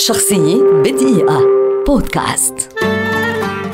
شخصية بدقيقة. بودكاست.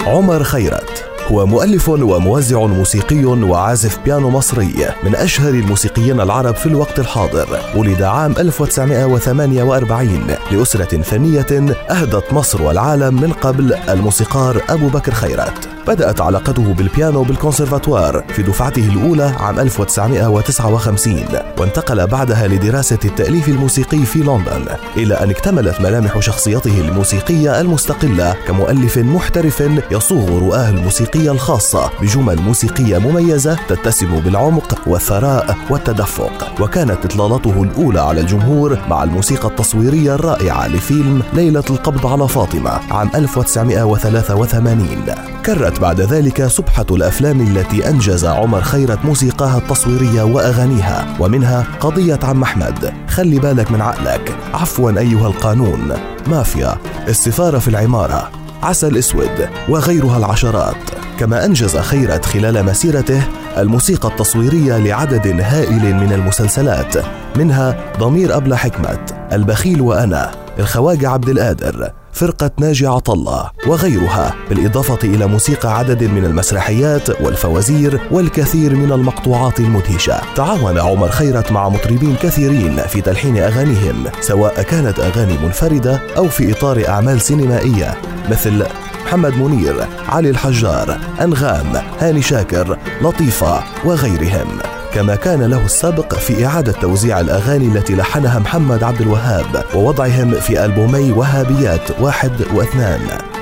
عمر خيرت هو مؤلف وموزع موسيقي وعازف بيانو مصري من أشهر الموسيقيين العرب في الوقت الحاضر. ولد عام 1948 لأسرة فنية أهدت مصر والعالم من قبل الموسيقار أبو بكر خيرت. بدأت علاقته بالبيانو بالكونسرفاتوار في دفعته الأولى عام 1959 وانتقل بعدها لدراسة التأليف الموسيقي في لندن إلى أن اكتملت ملامح شخصيته الموسيقية المستقلة كمؤلف محترف يصوغ رؤاه الموسيقية الخاصة بجمل موسيقية مميزة تتسم بالعمق والثراء والتدفق. وكانت إطلالته الأولى على الجمهور مع الموسيقى التصويرية الرائعة لفيلم ليلة القبض على فاطمة عام 1983 كرت بعد ذلك سبحة الأفلام التي أنجز عمر خيرت موسيقاها التصويرية وأغانيها. ومنها قضية عم أحمد. خلي بالك من عقلك. عفوا أيها القانون. مافيا. السفارة في العمارة. عسل أسود. وغيرها العشرات. كما أنجز خيرت خلال مسيرته الموسيقى التصويرية لعدد هائل من المسلسلات. منها ضمير أبلة حكمه البخيل وأنا. الخواجة عبد القادر فرقة ناجي عطلة وغيرها بالإضافة إلى موسيقى عدد من المسرحيات والفوازير والكثير من المقطوعات المدهشة. تعاون عمر خيرت مع مطربين كثيرين في تلحين أغانيهم سواء كانت أغاني منفردة أو في إطار أعمال سينمائية مثل محمد منير علي الحجار أنغام هاني شاكر لطيفة وغيرهم. كما كان له السبق في إعادة توزيع الأغاني التي لحنها محمد عبد الوهاب ووضعهم في ألبومي وهابيات واحد واثنان.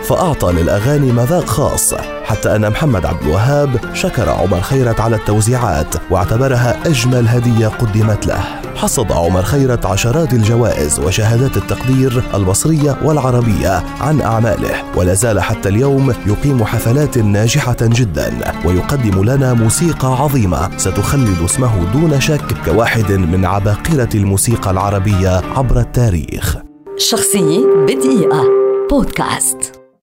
فأعطى للأغاني مذاق خاص حتى أن محمد عبد الوهاب شكر عمر خيرت على التوزيعات واعتبرها أجمل هدية قدمت له. حصد عمر خيرت عشرات الجوائز وشهادات التقدير المصرية والعربية عن أعماله ولا زال حتى اليوم يقيم حفلات ناجحة جدا ويقدم لنا موسيقى عظيمة ستخلد اسمه دون شك كواحد من عباقرة الموسيقى العربية عبر التاريخ. شخصية بدقيقة. بودكاست.